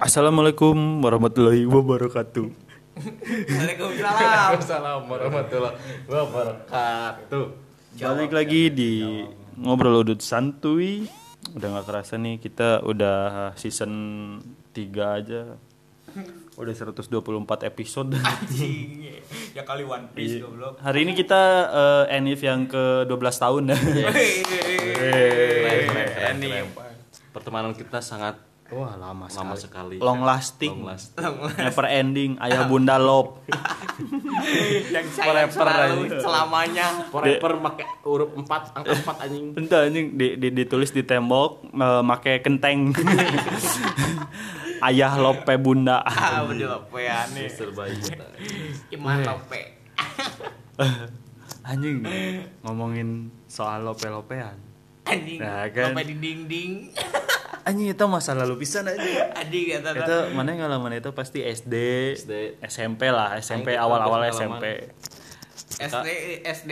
Assalamualaikum warahmatullahi wabarakatuh. Waalaikumsalam. Assalamualaikum warahmatullahi wabarakatuh. Balik lagi di ngobrol udut santuy. Udah nggak kerasa nih kita udah season 3 aja. Udah 124 episode. Anjing. Ya kali One Piece Iya. goblok. Hari ini kita eh, Enif yang ke 12 tahun ya. Pertemanan kita sangat Wah, lama lama sekali. Long lasting. Long last. Never ending, ayah bunda love. yang saya Forever, selalu selamanya. Forever make huruf 4 angka 4 anjing. Entah anjing di, di- ditulis di tembok eh, make kenteng. ayah lope bunda. Ah, bener apa ya nih. Terbaik kita. Iman lope. Anjing ngomongin soal lope-lopean. Anjing. Nah, kan. Lope di dinding. Anjing itu masa lalu pisan anjing. Anjing kata Itu mana ngalaman itu pasti SD, SD. SMP lah, SMP Aing awal-awal SMP. SD SD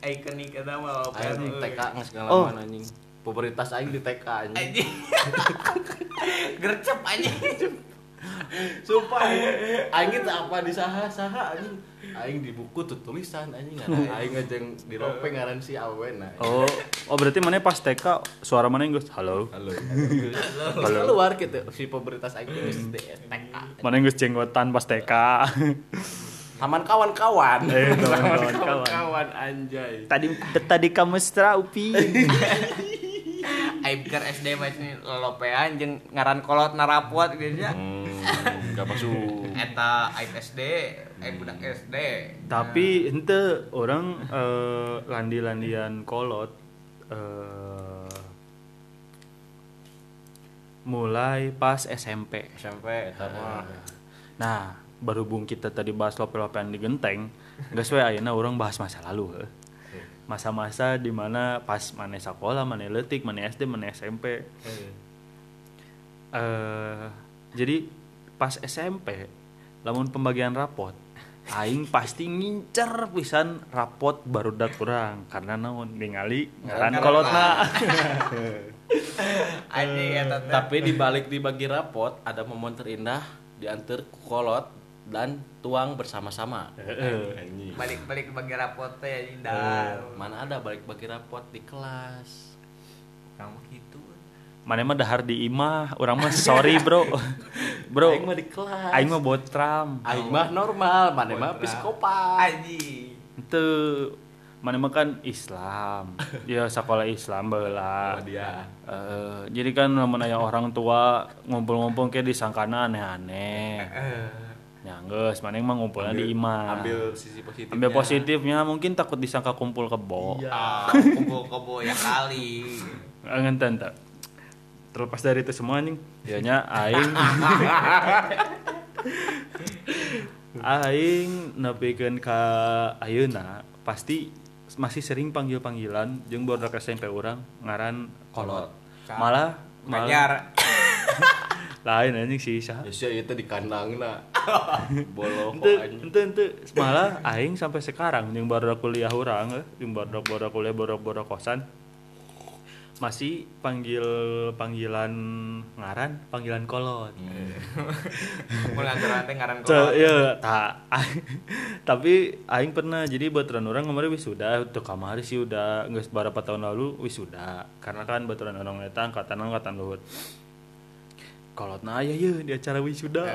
ikonik kata mah TK nggak segala Oh. anjing. Popularitas aing di TK anjing. Anjing. Gercep anjing. Sumpah anjing. Apa di saha saha anjing. Aing di buku tuh tulisan anjing. Ngaran Aing aja yang di lope ngaran si Awen nah. Oh, oh berarti mana pas TK suara mana yang halo. Halo. Halo. Keluar gitu si popularitas aing di TK. Mana yang jenggotan pas TK. Taman kawan-kawan. Eh, kawan-kawan, kawan. kawan anjay. tadi tadi kamu setra upi. Aing pikir SD ini lopean jeung ngaran kolot narapot gitu ya. Hmm, gak masuk. Eta aing SD, aing budak SD. Tapi ente orang eh, landi-landian kolot eh, mulai pas SMP. SMP eta mah. Nah, berhubung kita tadi bahas lope-lopean di genteng, nggak sesuai ayeuna orang bahas masa lalu. heuh. Masa-masa di mana pas mana sekolah, mana letik, mana SD, mana SMP. eh jadi pas SMP, lamun pembagian rapot, aing pasti ngincer pisan rapot baru dak kurang karena naon ningali ngaran kolotna. Anjing eta teh. Tapi di balik dibagi rapot ada momen terindah diantar kolot dan tuang bersama-sama. Anjing. balik-balik bagi rapot teh anjing Eh, dah. mana ada balik bagi rapot di kelas. Kamu gitu. Mana mah dahar di imah, orang mah sorry bro, bro. Aing mah di kelas. Aing mah botram. Aing mah normal, mana mah psikopat. Anjing. Itu mana mah kan Islam. ya sekolah Islam baheula. Oh, dia. Jadi kan lamun aya orang tua ngumpul-ngumpul kayak disangkana aneh-aneh. Ya geus, mana mah ngumpulnya di imah. Ambil sisi positifnya. Ambil positifnya mungkin takut disangka kumpul kebo. Iya. Ah, kumpul-kumpul ya kali. Ngenten tak. Terlepas dari itu semua nih, dianya aing aing nepikeun ka ayeuna pasti masih sering panggil-panggilan jeung bodak SMP orang ngaran kolot. Malah malah lain anjing sih sah. Ya sih itu di kandang na. Bolo Ente, kok anjing. ente, ente. Malah aing sampai sekarang yang baru kuliah orang, yang baru baru kuliah baru baru kosan masih panggil panggilan ngaran, panggilan kolot. Kumpul ngaturan teh ngaran kolot. ya, tak. Tapi aing pernah jadi baturan orang kemarin wisuda tuh kamari sih udah nggak beberapa tahun lalu wisuda karena kan baturan orang eta angkatan angkatan luhur. Kolot nah aya ye di acara wisuda.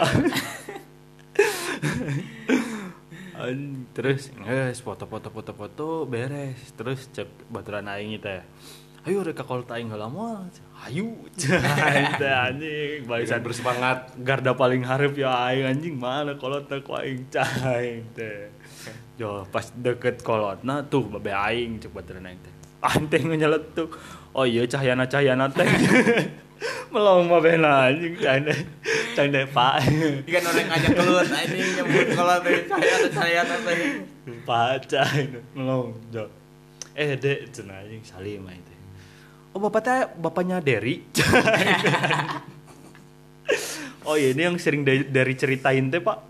An- terus guys foto-foto foto-foto beres terus cek baturan aing itu ya ayo reka kolot aing heula moal ayo. Teh anjing. Barisan bersemangat. garda paling harap ya aing anjing. Mana kolotna ku aing cai teh. Jo pas deket kolotna tuh babe aing cek baturan aing teh. Anteng nyeletuk. Oh iya cahyana cahyana teh. Melong mabena anjing canda canda pak. Ikan orang ngajak keluar anjing nyebut kolot teh. Teh saya teh. pak cai melong jo. Eh dek cenah anjing salim aing oh bapak teh bapaknya Derry Oh iya ini yang sering dari, dari ceritain teh pak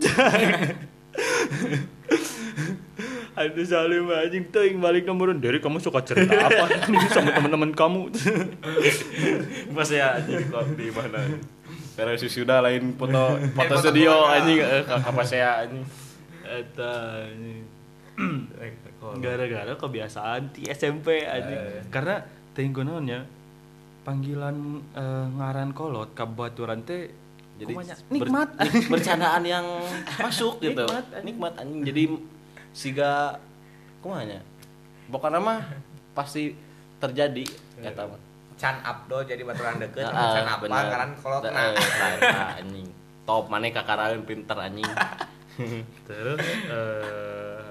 Aduh Salim anjing tuh yang balik nomorun dari kamu suka cerita apa nih sama teman-teman kamu Mas ya anjing kok di mana? Beres sudah lain foto foto foto studio anjing eh, ka pasea anjing. Eta anjing. gara-gara kebiasaan di SMP anjing. Karena naonnya panggilan eh, ngaran kolot kabaturan teh Jadi kumanya, ber- nikmat nik- bercandaan yang masuk gitu. Nikmat, anjing. Nikmat anjing. Jadi siga kumanya. Pokoknya mah pasti terjadi eta mah. Can Abdo jadi baturan deket sama Can Abang bener. kan kolot Heeh, nah. eta, anjing. Top maneh kakaraeun pinter anjing. terus eh,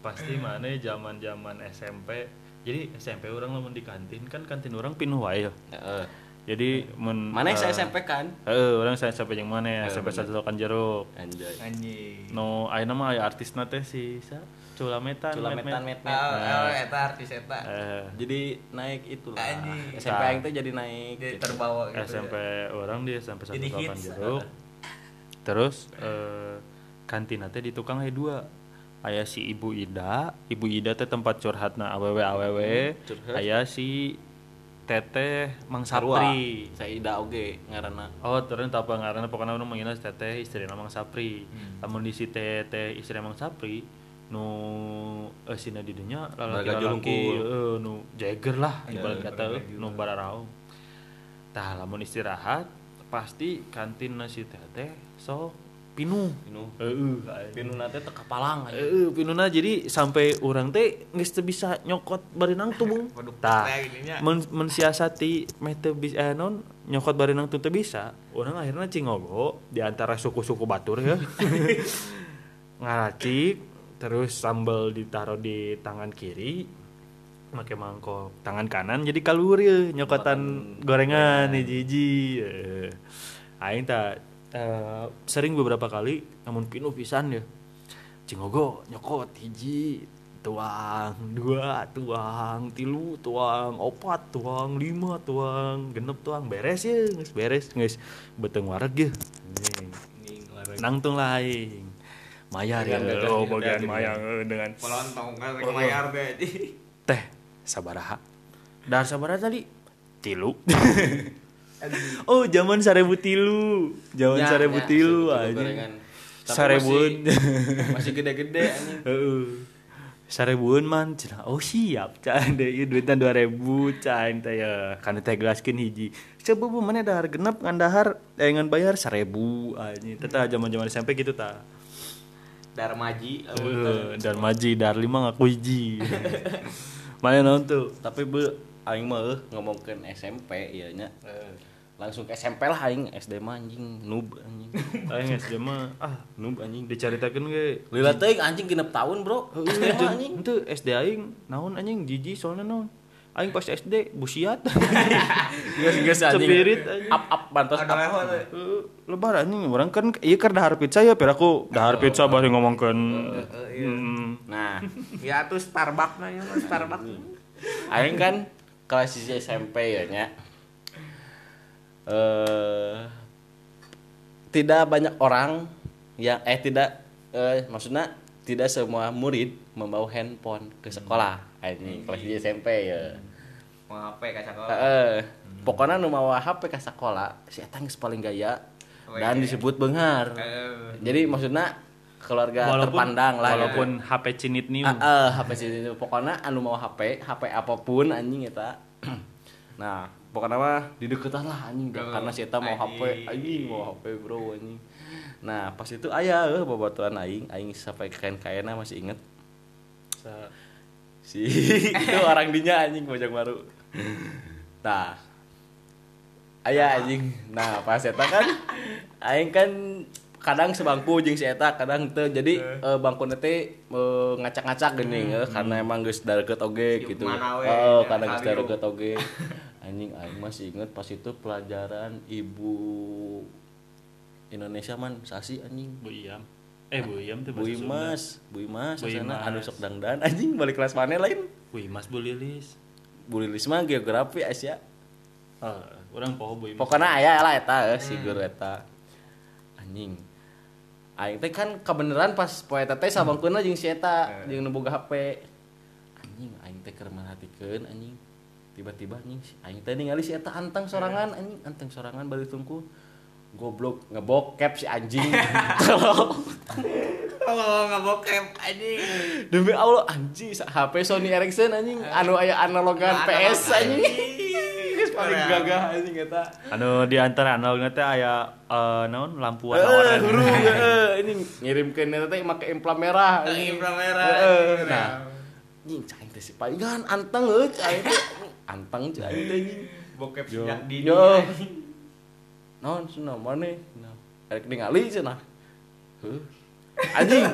pasti mana zaman-zaman SMP jadi SMP orang lamun di kantin kan kantin orang pinuh wae ya. Heeh. jadi men Maneh eh, saya SMP kan? Heeh, orang saya sampai yang mana ya? Eh, SMP satu kan jeruk. Anjay. Anjing. No, ayeuna mah aya artisna teh si sa Culametan. Culametan Met- met Oh, met. oh, eta artis eta. Eh, Jadi naik itulah. Anjing. SMP Nah. aing teh jadi naik. Jadi gitu. terbawa gitu. SMP orang di SMP satu kan jeruk. Terus eh kantin teh di tukang aya dua. Aya si Ibu Ida, Ibu Ida teh tempat curhatna awewe awewe. curhat. Aya si Teteh Mang. Sapri. Saya Ida oge ngaranna. Oh, terus apa ngaranna pokoknya manggilna si Teteh istri Mang Sapri. Hmm. Di si Teteh istri Mang Sapri nu eh sina di Baraga lalaki-lalaki julungkul. eh, nu Jagger lah Ya, ibarat kata eh, nu bararaung. Tah lamun istirahat pasti kantin nasi Teteh so pinuh. Pinu. Pinu kapalang aja. Heeh, pinuna jadi sampai orang teh teu bisa nyokot barenang Tah. kayak gininya. Men mensiasati meh teu bisa eh non nyokot barenang tuh bisa. Orang akhirnya cingogo di antara suku-suku batur ya. Ngaracik terus sambal ditaruh di tangan kiri pakai mangkok tangan kanan jadi kalur ya nyokotan gorengan hiji-hiji Eh, aing tak eh, sering beberapa kali namun pinuh pisan ya. Cingogo nyokot hiji tuang dua tuang tilu tuang opat tuang lima tuang genep tuang beres ya geus beres geus beteng wareg ya. Larang. nangtung lain mayar ya. Dengan oh gila bagian gitu. mayar eh, dengan Pelontong kan rek mayar teh. teh sabaraha. Dar sabaraha tadi tilu oh zaman sarebu tilu zaman Ya, sarebu ya, tilu seribu aja sarebun masih- Masih gede-gede anjing. Man cenah. Oh siap can deh ieu duitna 2000 can teh ya. Kana teh gelaskeun hiji. Coba mana dahar genep ngan dahar eh ngan bayar 1000 anjing. Teh tah zaman-zaman SMP gitu tah. Darmaji. Heeh, dan maji dar lima ngaku hiji. Mana naon tuh? Tapi be aing mah eueuh ngomongkeun SMP ieu nya. Langsung ke SMP lah aing SD mah anjing noob anjing. Aing SD mah ah noob anjing. dicaritakeun ge. Lila teuing anjing genep tahun, Bro. SD mah anjing. Itu SD aing naon anjing jiji soalnya naon. Aing pas SD busiat. Geus geus anjing. Cepirit anjing. Up up bantos Ada lewat. Eh, lebar anjing orang kan iya kan dahar pizza ya per aku dahar pizza bari ngomongkeun hmm, Nah, Ya tuh Starbucks nah ya Starbucks. aing kan kelas SMP ya nya. Eh tidak banyak orang yang eh tidak eh maksudnya tidak semua murid membawa handphone ke sekolah. Ini kelas siji SMP ya. Mau HP ka sekolah. Heeh. Pokoknya nu mawa HP ka sekolah, si paling gaya Oh, dan iya. disebut beunghar. Eh, Jadi maksudnya keluarga terpandang lah. walaupun HP cinit new Ah, ah, HP sini pokoknya anu mau HP, HP apa pun anjing eta. nah, pokoknya mah di deketan lah anjing Oh, karena si eta mau HP, anjing. mau HP bro anjing. Nah, pas itu aya eueuh babaturan aing, aing sampai kain-kainna masih inget. Sa- Si itu orang dinya anjing bojang baru. Nah, aya anjing. Nah, pas eta kan aing kan kadang sebangku jeung si eta kadang teu jadi eh, bangku teh eh, ngacak-ngacak geuning eh, karena emang geus deket oge gitu. we, Oh, ya, kadang geus deket oge. Anjing aing masih inget pas itu pelajaran ibu Indonesia man sasi anjing. Bu Iyam eh Bu Iyam tuh Bu. Imas, Bu Imas, Bu sana Imas. anu sok dangdan anjing balik kelas mana lain? Bu Imas Bu Lilis Bu Lilis mah geografi Asia. ah orang poho Bu Imas Pokoknya aya lah eta eh, si guru eta. Anjing. Aing teh kan kebeneran pas poe teh sabangkeunna jeung si eta jeung nu boga HP. Anjing aing teh keur merhatikeun anjing. Tiba-tiba anjing si- aing teh ningali si eta anteng sorangan anjing, anteng sorangan balik tungku. goblok ngebokep si anjing tolong Oh, nggak bokep anjing. demi Allah anjing HP Sony Ericsson anjing anu aya analogan PS anjing paling gagah anjing eta anu di antara analognya teh aya eh, naon? Lampu warna Eh, oranye huru heeh ini ngirimkeun eta teh make implan merah. Anjing. Merah, anjing. nah. anjing cai teh si palingan anteng heuh cai teh. Anteng cai teh anjing. Bokep sejak dini. Yo. anjing. naon cenah maneh nah erek ningali cenah heuh anjing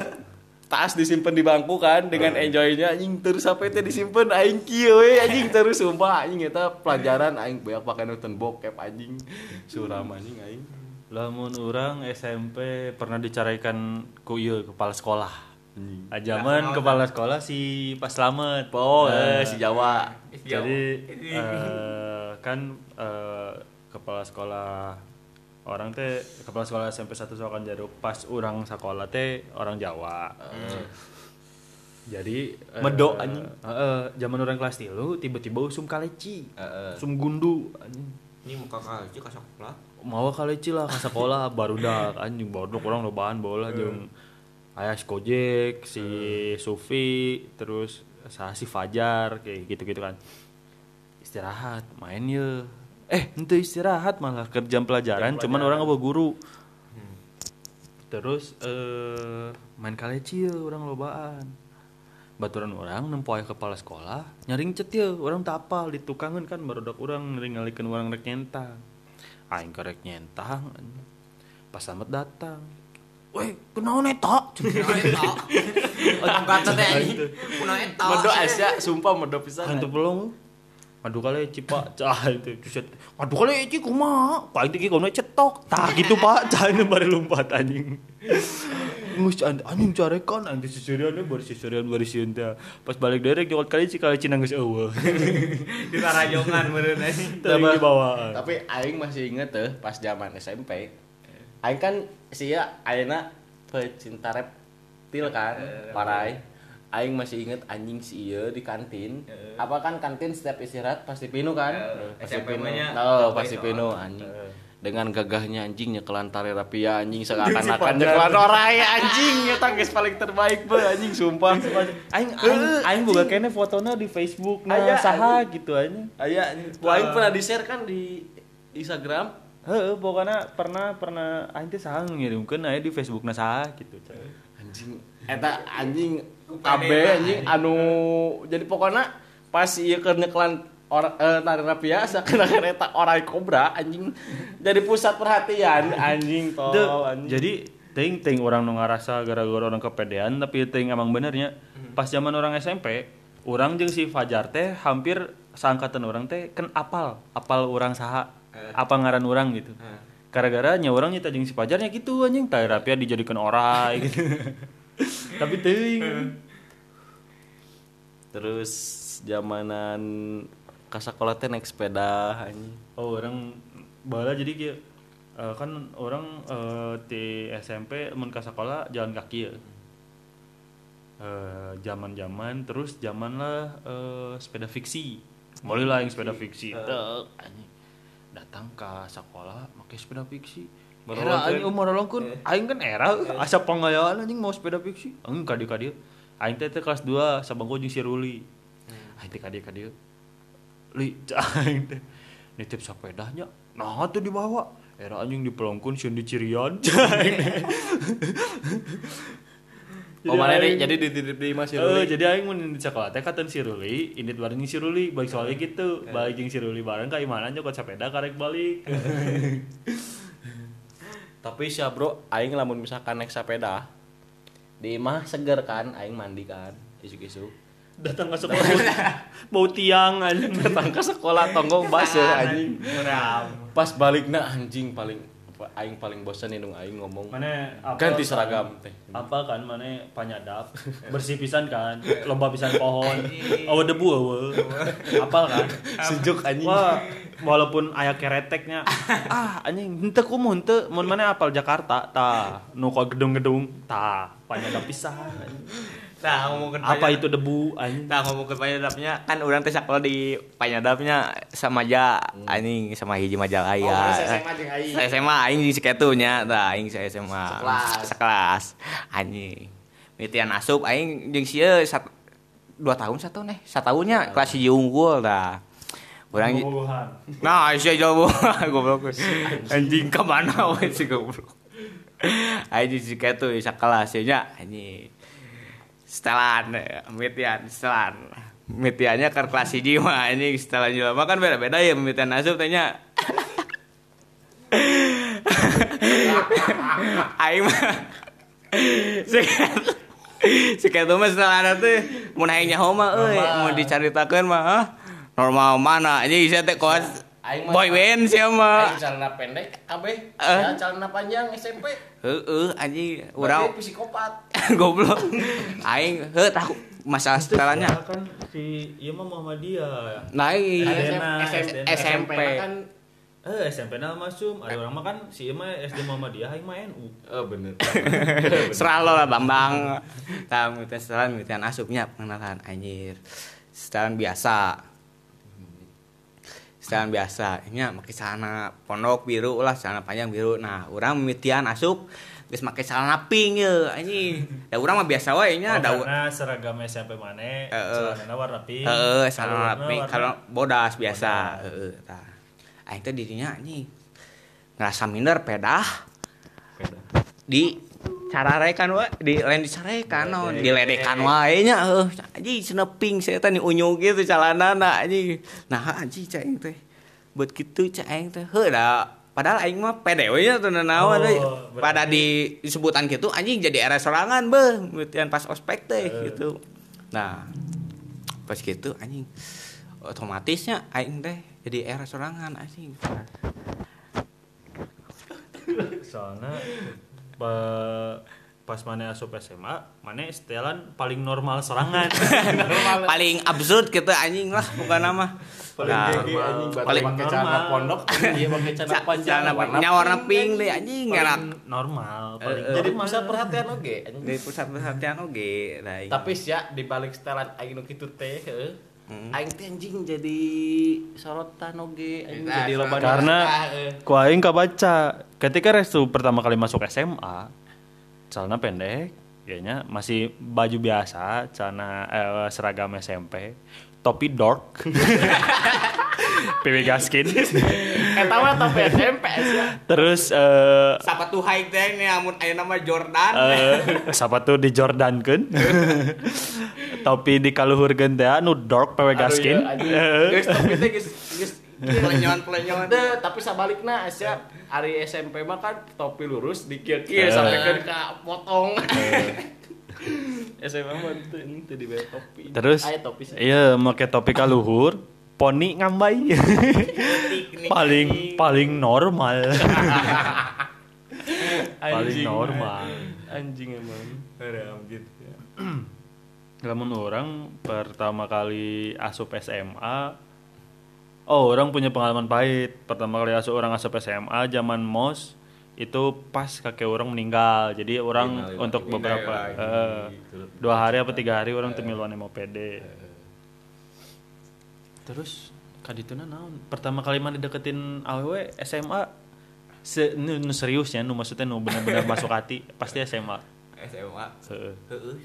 tas disimpan di bangku kan dengan enjoynya anjing terus sampai teh disimpan aing kieu we anjing terus sumpah anjing eta pelajaran aing beak pakai nonton bokep anjing. Suram anjing aing. Lamun orang SMP pernah dicaraikan ku ieu kepala sekolah. Anjing. Ajaman Nah, kepala sekolah. si Pas Slamet oh Nah, eh, si Jawa. Jadi eh, kan eh, kepala sekolah orang teh kepala sekolah SMP 1 Sokan Jaruk pas orang sekolah teh orang Jawa. Jadi eh, Medok, anjing. heeh, zaman orang kelas tilu tiba-tiba usum kaleci. Heeh. usum gundu anjing. Ini muka kalci ka sekolah. mau kaleci lah ke sekolah baru dah anjing. Baru orang lobaan bola jeung ayah si Kojek si Sufi terus saya si Fajar kayak gitu-gitu kan. Istirahat main ya eh ente istirahat malah ke jam pelajaran cuman orang nggak guru terus eh main kaleci ya orang lobaan baturan orang nempoy kepala sekolah nyaring cet ya orang tak apal di tukangan kan baru orang ngalikeun orang rek nyentang aing kerek nyentang pas selamat datang Weh, kenapa neta? Kunaon eta? Angkat teh. Kunaon eta? Medo Asia sumpah medo pisan Hantu belum. Madu kali cipa cah itu cuset. Madu kali ci kumaha? Paling tinggi kono cetok. Tah gitu Pak, cah ini bari lompat anjing. Ngus an- anjing carekan anjing sisirian bari sisirian bari sieun teh. Pas balik derek jokot kali ci kali cina geus eueuh. Di karajongan meureun anjing. Teuing di bawah. tapi aing masih inget tuh pas zaman SMP aing kan sia ayeuna pecinta reptil kan parai aing masih inget anjing si ieu di kantin. Apa kan kantin setiap istirahat pasti pinu kan? Eh, pasti pinu oh pasti pinu anjing. Dengan gagahnya anjing nyekelan tari rapia anjing seakan-akan nyekelan orai anjing. Eta geus paling terbaik be anjing sumpah. Aing aing aing boga kene fotona di Facebook nah Aya, saha gitu anjing. aya anjing. Aing pernah di-share kan di Instagram. Heeh, pokoknya pernah pernah aing teh saha ngirimkeun aya di Facebookna saha gitu. Anjing. Eta anjing KB anjing. anu jadi pokoknya pas ieu keur nyekelan or, eh, tari rapia seakan-akan eta orai kobra anjing. Jadi pusat perhatian anjing tol anjing. jadi ting ting orang nu ngarasa gara-gara orang kepedean tapi ting emang benernya pas zaman orang SMP orang jeung si Fajar teh hampir seangkatan orang teh kan apal apal orang saha apa ngaran orang gitu. Gara-gara nya orang nyita jeung si Fajarnya gitu anjing tari rapia dijadikan orai gitu tapi teuing. Terus zamanan ka sekolah teh naik sepeda anjing. Oh orang bala jadi kieu. Eh, kan orang eh, di SMP mun ka sekolah jalan kaki ya. Eh, zaman-zaman terus zaman lah eh, sepeda fiksi. Mulai lah yang sepeda fiksi. anjing. datang ke sekolah pakai sepeda fiksi era anjing umur longkun aing kan era. Asa pangayaan anjing mau sepeda fiksi? Anjing kadi kadi aing teh teh kelas 2 sabangku jeung si Ruli aing teh kadi kadi li aing teh. Nitip sepedanya nah tuh dibawa. Era anjing dipelongkun sieun di Cirian. Oh mana aing- nih jadi dititip di Mas Eh, Ruli jadi aing mun di sekolah teh katen si Ruli, indit bareng jeung si Ruli, balik soalnya gitu. Balik jeung si Ruli bareng ka imana nyokot sepeda karek balik. tapi sih bro aing lamun misalkan naik sepeda di imah seger kan aing mandi kan isuk-isuk Datang ke sekolah bau, bau tiang anjing. datang ke sekolah tonggong basah anjing Muram. pas baliknya anjing paling aing paling bosan indung aing ngomong Mana apa ganti kan? seragam teh Apa kan mana panyadap, bersih pisan kan, lomba pisan pohon. Awa debu awa. Apal kan? sejuk anjing Wah, walaupun aya kereteknya. ah, anjing henteu kumu henteu mun mana apal Jakarta, tah. Nu gedung-gedung, tah, panyadap pisan. anjing. Nah, ngomongin apa itu debu anjing Nah, ngomongin panyadapnya kan orang teh sakola di panyadapnya sama aja anjing sama hiji majalah Oh, ya. mana SMA jeung aing. Saya SMA aing di sekatunya, tah aing saya SMA. Sekelas. Sekelas. Anjing. Mitian asup aing jeung sieu sat, dua tahun satu nih, satahunnya kelas hiji unggul. Urang Bobogohan. Nah, saya jauh goblok. Anjing ke mana we si goblok. Anjing si ketu sakelas nya anjing. Setelan, mitian, setelan. Mitiannya ke kelas hiji mah anjing setelan jelema kan beda-beda ya mitian asup tanya. Aing mah. Si ketu mah setelan teh. Mun aing nyaho mah euy. Mau dicaritakeun mah normal mana? Anjing saya teh kos Aing mah- boy band sih mah Aing celana pendek, abe. Eh. Ya celana panjang SMP. heeh anjing Urang urang psikopat. goblok aing heuh tahu masalah setelannya kan si iya mah Muhammadiyah Nah, SM, SD. SMP kan eh SMP na masuk ada orang mah kan si iya mah SD Muhammadiyah aing mah NU Oh bener. seralo lah bambang tah mitian setelan asupnya pengenalan anjir setelan biasa setelan biasa ini pakai celana pondok biru lah celana panjang biru. Nah orang mitian asup geus make celana pink ya anjing. Da urang mah biasa wae nya oh, da karena seragam SMP mana Eh, eh. celananya warna pink. Heeh, celana pink. kalau bodas biasa. heeh tah aing teh dirinya anjing. Ngerasa minder pedah. Di cararekan wae di lain dicarekan no diledekan wae nya heuh anjing cenah pink saya teh unyu gitu calanana anjing nah anjing cai teh. Buat kitu cai teh. Heuh da padahal aing mah pede we nya teu naon Oh, pada di disebutan gitu anjing jadi era sorangan beuh. Mitian pas ospek teh Eh. gitu. Nah pas gitu anjing otomatisnya aing teh jadi era sorangan anjing soalnya pa- pas mana asup SMA mana setelan paling normal serangan paling absurd gitu anjing lah bukan nama paling Nah, anjing paling pakai celana normal. pondok iya pakai celana panjang celana panjang warna pink deh anjing ngerak paling normal paling Eh, eh. jadi normal. pusat perhatian oge anjing. dari pusat perhatian oke nah, iya. tapi sih ya di balik setelan aing nu kitu teh Hmm. aing teh anjing jadi sorotan oge anjing. Nah, jadi loba karena ku aing baca ketika Restu pertama kali masuk SMA celana pendek kayaknya masih baju biasa celana eh, seragam SMP topi dork PW Gaskin eta mah top SMP sih terus eh sepatu high tech nih amun aya nama Jordan eh sepatu di Jordan kan topi di kaluhurkeun teh nu dork PW Gaskin iya. Eh. geus tapi teh geus geus pelenyon pelenyon Deh, tapi sabalikna Asia hari SMP mah kan topi lurus di kieu Eh. sampai ke potong. SMA mah teu teu dibayar topi. terus Aya topi sih. iya make topi kaluhur poni ngambai. Paling paling normal. Paling normal. Anjing. Emang. Gitu lamun orang pertama kali asup SMA oh orang punya pengalaman pahit. Pertama kali asup orang asup SMA zaman mos itu pas kakek orang meninggal. Jadi orang untuk beberapa eh, dua hari apa tiga hari orang temiluan mau pede terus kadituna naon pertama kali mana deketin awewe SMA se nu, nu seriusnya nu maksudnya nu bener-bener masuk hati pasti SMA SMA Heeh. Heeh.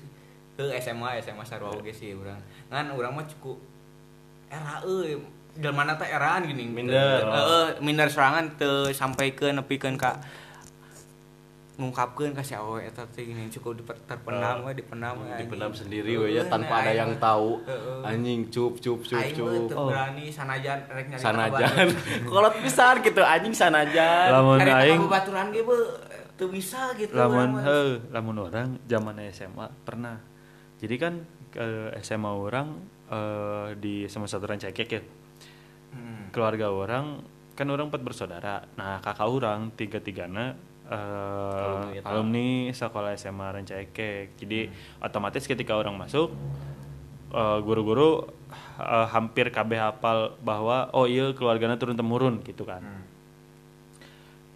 SMA SMA sarua oge sih urang. Ngan urang mah cukup era euy. Del mana teh eraan gini. Minder. Heeh, minder sorangan teu sampaikeun nepikeun ka ngungkapkeun ka si awewe eta teh gini cukup diper- terpendam we dipendam we. Dipendam anjing. sendiri we ya tanpa ada yang tahu. Anjing cup cup cup cup. teu Oh. berani sanajan rek nyari Sanajan. Kolot pisan gitu anjing sanajan. lamun aing baturan ge beuh teu bisa gitu. lamun heuh lamun orang zaman SMA pernah jadi kan ke SMA orang eh, di SMA satu Rancakek ya Hmm. keluarga orang kan orang empat bersaudara nah kakak orang tiga tigana Alumni eh eta. alumni sekolah SMA Rancakek jadi otomatis ketika orang masuk eh, guru-guru eh, hampir kabeh hafal bahwa oh iya keluarganya turun temurun gitu kan. Hmm.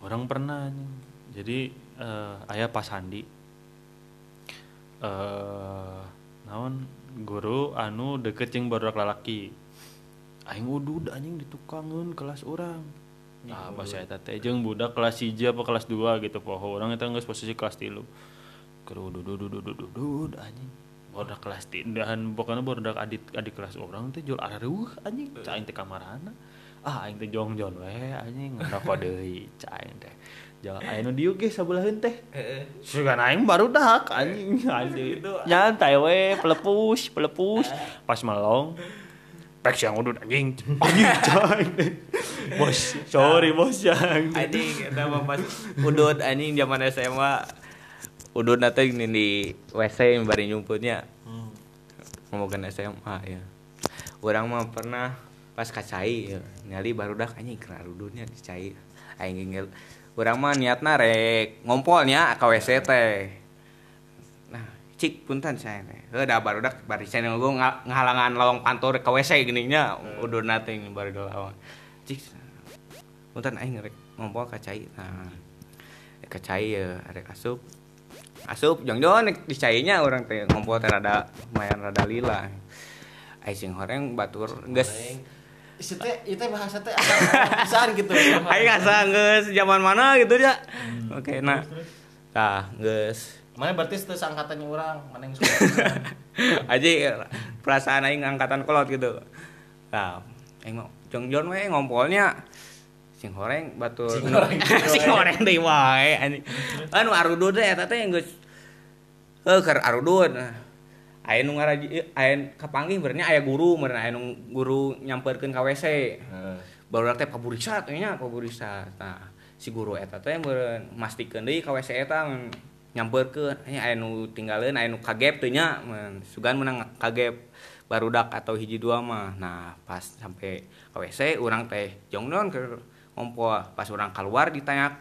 orang pernah jadi eh, ayah pas Handi eh naon guru anu deket jeung barudak lalaki aing udud anjing ditukangeun kelas orang nah bahasa eta teh jeung budak kelas 1 apa kelas 2 gitu poho. Orang eta geus posisi kelas 3 keur udud udud udud udud udud anjing. Barudak kelas 3 dan pokoknya barudak adik adik kelas orang teh jual areuh anjing. Cai aing teh kamarana. Ah aing teh jongjon we anjing ngerokok deui cai aing teh. Jangan aya nu dieu ge sabeuleheun teh. Sugan aing baru dak anjing anjing. Nyantai we pelepus, pelepus. Pas melong pek siang udut anjing. Anjing cai. Bos, sorry bos yang. anjing mah pas udut anjing zaman SMA udut nanti ini di WC bari nyumputnya. Ngomongin SMA ya. Orang mah pernah pas kacai ya, nyali baru dah anjing kena udutnya dicai aing ngel orang mah niatna rek ngompolnya ka WC teh. nah cik punten saya teh heuh da baru dah bari saya gue ngahalangan lawang pantur ka WC gini nya udut nanti bari da lawang. Cik punten aing rek ngompol kacai. Nah kacai ya rek asup. Asup jong jong dicainya orang teh ngompol teh rada lumayan rada lila. Ai sing horeng batur geus. Itu teh itu bahasa teh pisan gitu. ai ngasa geus zaman mana gitu ya oke nah. Tah geus Mana berarti itu angkatannya orang, mana yang suka. aja perasaan aing angkatan kolot gitu. Nah aing mau jong jong we ngompolnya sing horeng batur. Sing horeng. sing horeng deui wae anu arudud teh eta teh geus heuh keur arudud. Aya nu ngaraji aya kapanggih benernya aya guru bener aya nu guru nyamperkeun ka WC baru teh paburisa teh nya paburisa nah si guru eta teh meureun mastikeun deui ka WC eta mun nyamperkeun. Aya aya nu tinggalin aya nu kagep teh nya mun sugan menang kagep barudak atau hiji dua mah. Nah pas sampai ka WC urang teh jongnon ke ngompol pas urang keluar ditanya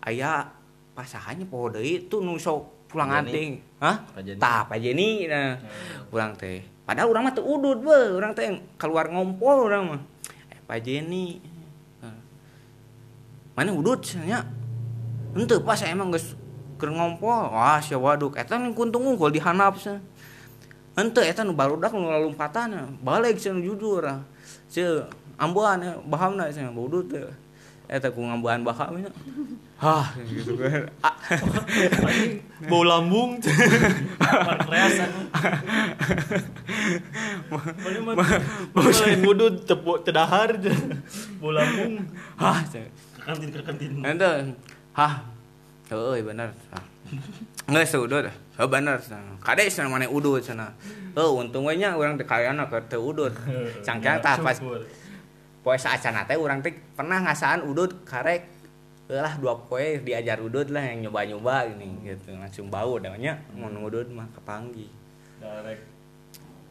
aya pasahannya poho deui tuh nu sok pulang anting? Hah? Tah Pak Jenny nah urang teh. Padahal urang mah teu udud beuh. Urang teh keluar ngompol urang mah. Eh, Nah. mana udud nya henteu pas emang geus keur ngompol wah sia waduk eta nu kuntung unggul dihanap sia henteu eta nu barudak nu lompatan balik nu jujur sia ambuan ya, bahamna sia udud teh eta ku ngambuan baham nya hah gitu kan Ah, Bau lambung. Kreasan. Lain wudud tepuk tedahar. Bau lambung. hah. Kantin ke kantin. Ente, hah, heuh bener. Nggak seudut, heuh bener. Kade sana mana udut sana. Heuh untung we nya urang teh kayana keur teu udut. Cangkang tah pas poe saacana teh urang teh pernah ngasaan udut karek lah dua poe diajar udut lah yang nyoba-nyoba gini gitu langsung bau damanya mau udut mah kepanggih. Darek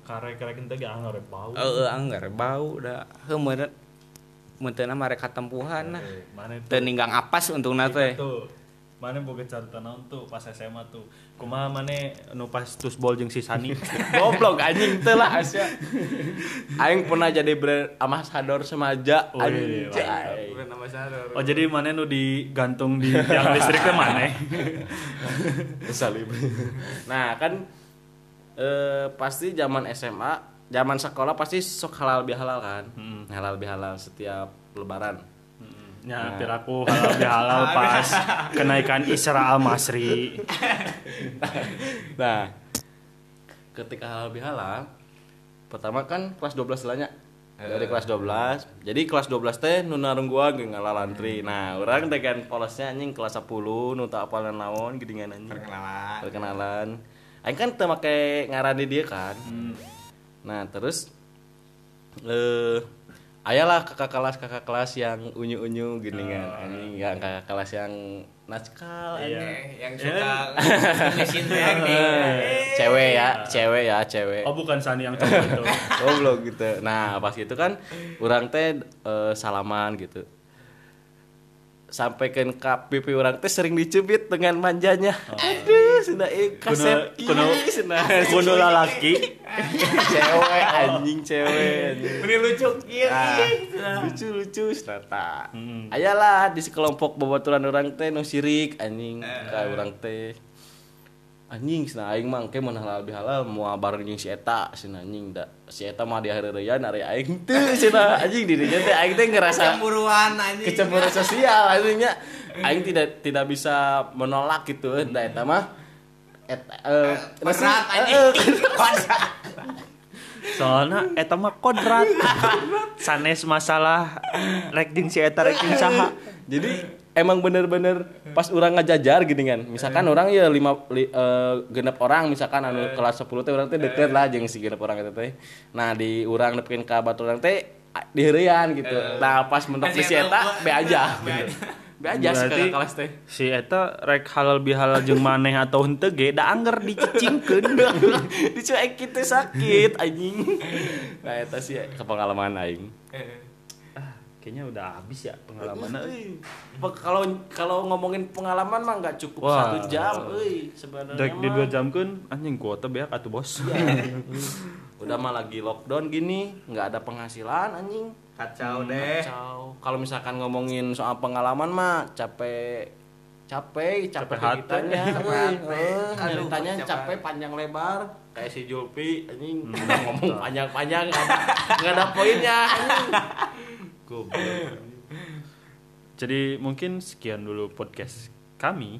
karek karek ente ge anggar bau. Heuh anggar bau da heuh meureun mare katempuhan nah. Eh, Mana Teu ninggang apas untungna teh. tuh mana boga carita naon tuh pas SMA tuh kumaha mana nu pas tusbol jeung si Sani Goblok anjing teh lah Asya. Aing pernah jadi brand ambasador semaja anjay. oh jadi mana nu digantung di tiang listrik teh mana Salib. Nah, kan eh pasti zaman SMA, zaman sekolah pasti sok halal bihalal kan. Hmm. Halal bihalal setiap lebaran. Nya piraku halal bihalal pas kenaikan Isra al Masri Nah, ketika halal bihalal pertama kan kelas 12 lanya dari kelas 12 jadi kelas 12 teh nu narung gua ge ngalalantri nah orang teh kan polosnya anjing kelas 10 nu tak apal naon geuningan anjing. Perkenalan. perkenalan. Aing kan teu make ngaran di dia kan. Nah terus eh ayalah kakak kelas kakak kelas yang unyu unyu gini kan. Anjing yang kakak kelas yang naskal Iya. yang suka ngesin teknik. cewek ya cewek ya cewek. Oh bukan Sani yang cowok itu. Goblok gitu. Nah pas itu kan orang teh eh, salaman gitu sampai ke pipi orang teh sering dicubit dengan manjanya. Aduh sudah kasep kuno sudah kuno lalaki. Cewek anjing cewek. Ini lucu kieu. Ah, lucu lucu serata Hmm. ayalah di sekelompok babaturan orang teh nu sirik anjing ka orang teh anjing cenah aing mah engke mun halal bihalal mau bareng jeung si eta cenah anjing da. Si eta mah di hareureyan ari aing teu cenah anjing dirinya teh aing teh ngerasa Cemburuan anjing. kecemburuan sosial artinya aing tidak tidak bisa menolak gitu da eta mah. Et eh Kodrat eh, anjing. eh, soalnya eta mah kodrat sanes masalah rek jeung si eta rek saha. Jadi emang bener-bener pas orang ngajajar gini kan. Misalkan orang ya lima li, eh, genep orang misalkan anu kelas 10 teh orang teh deket lah jeung si genep orang itu teh. Nah di orang nepikeun ka batu orang teh a- di heurean gitu nah pas mentok di si eta be aja. Be aja. Sih kakak kelas teh. si eta rek halal bihalal jeung maneh atau henteu ge da anger dicicingkeun. Dicuek kita sakit anjing. Nah eta sih kepengalaman aing kayaknya udah habis ya pengalamannya euy. Pe- kalau kalau ngomongin pengalaman mah nggak cukup Wah. satu jam euy sebenarnya Dek di dua jam kan anjing kuota beak atuh bos. Udah mah lagi lockdown gini nggak ada penghasilan anjing. Kacau deh. Kacau. kalau misalkan ngomongin soal pengalaman mah capek capek capek Capek Aduh, ceritanya capek panjang lebar kayak si Julpi anjing. Hmm. udah ngomong panjang-panjang nggak ada, nggak ada poinnya anjing jadi mungkin sekian dulu podcast kami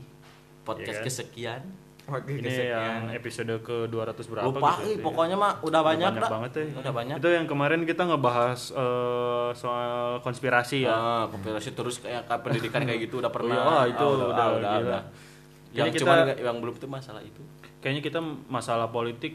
podcast Iya kan? kesekian Oke, ini yang episode ke 200 berapa lupa gitu euy, pokoknya mah udah banyak, banyak dah. banget ya udah banyak itu yang kemarin kita ngebahas eh, soal konspirasi ya Ah, kompilasi terus kayak pendidikan kayak gitu udah pernah. Oh, iya, itu Ah, udah, ah, gila. Yang Kayaknya cuman kita- nggak- yang belum itu masalah itu. kayaknya kita masalah politik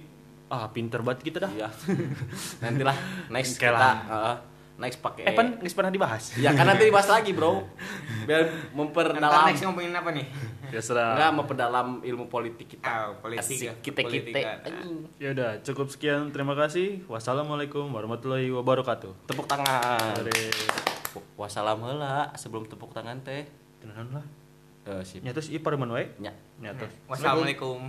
ah pinter banget kita dah Iya. Nantilah next Oke kita lah. Ah, next pakai eh pan nggak pernah dibahas Ya kan nanti dibahas lagi, Bro. Biar memperdalam next ngomongin apa nih? ya serah enggak memperdalam ilmu politik kita. Ah, politik ya. Asik, kita-kita. Politika. Anjing. ya udah cukup sekian terima kasih wassalamualaikum warahmatullahi wabarakatuh Tepuk tangan. Dari Wassalam heula sebelum tepuk tangan teh. kenalan lah Eh, sip. nyatus i pareman wae Nya. nyatus Wassalamualaikum.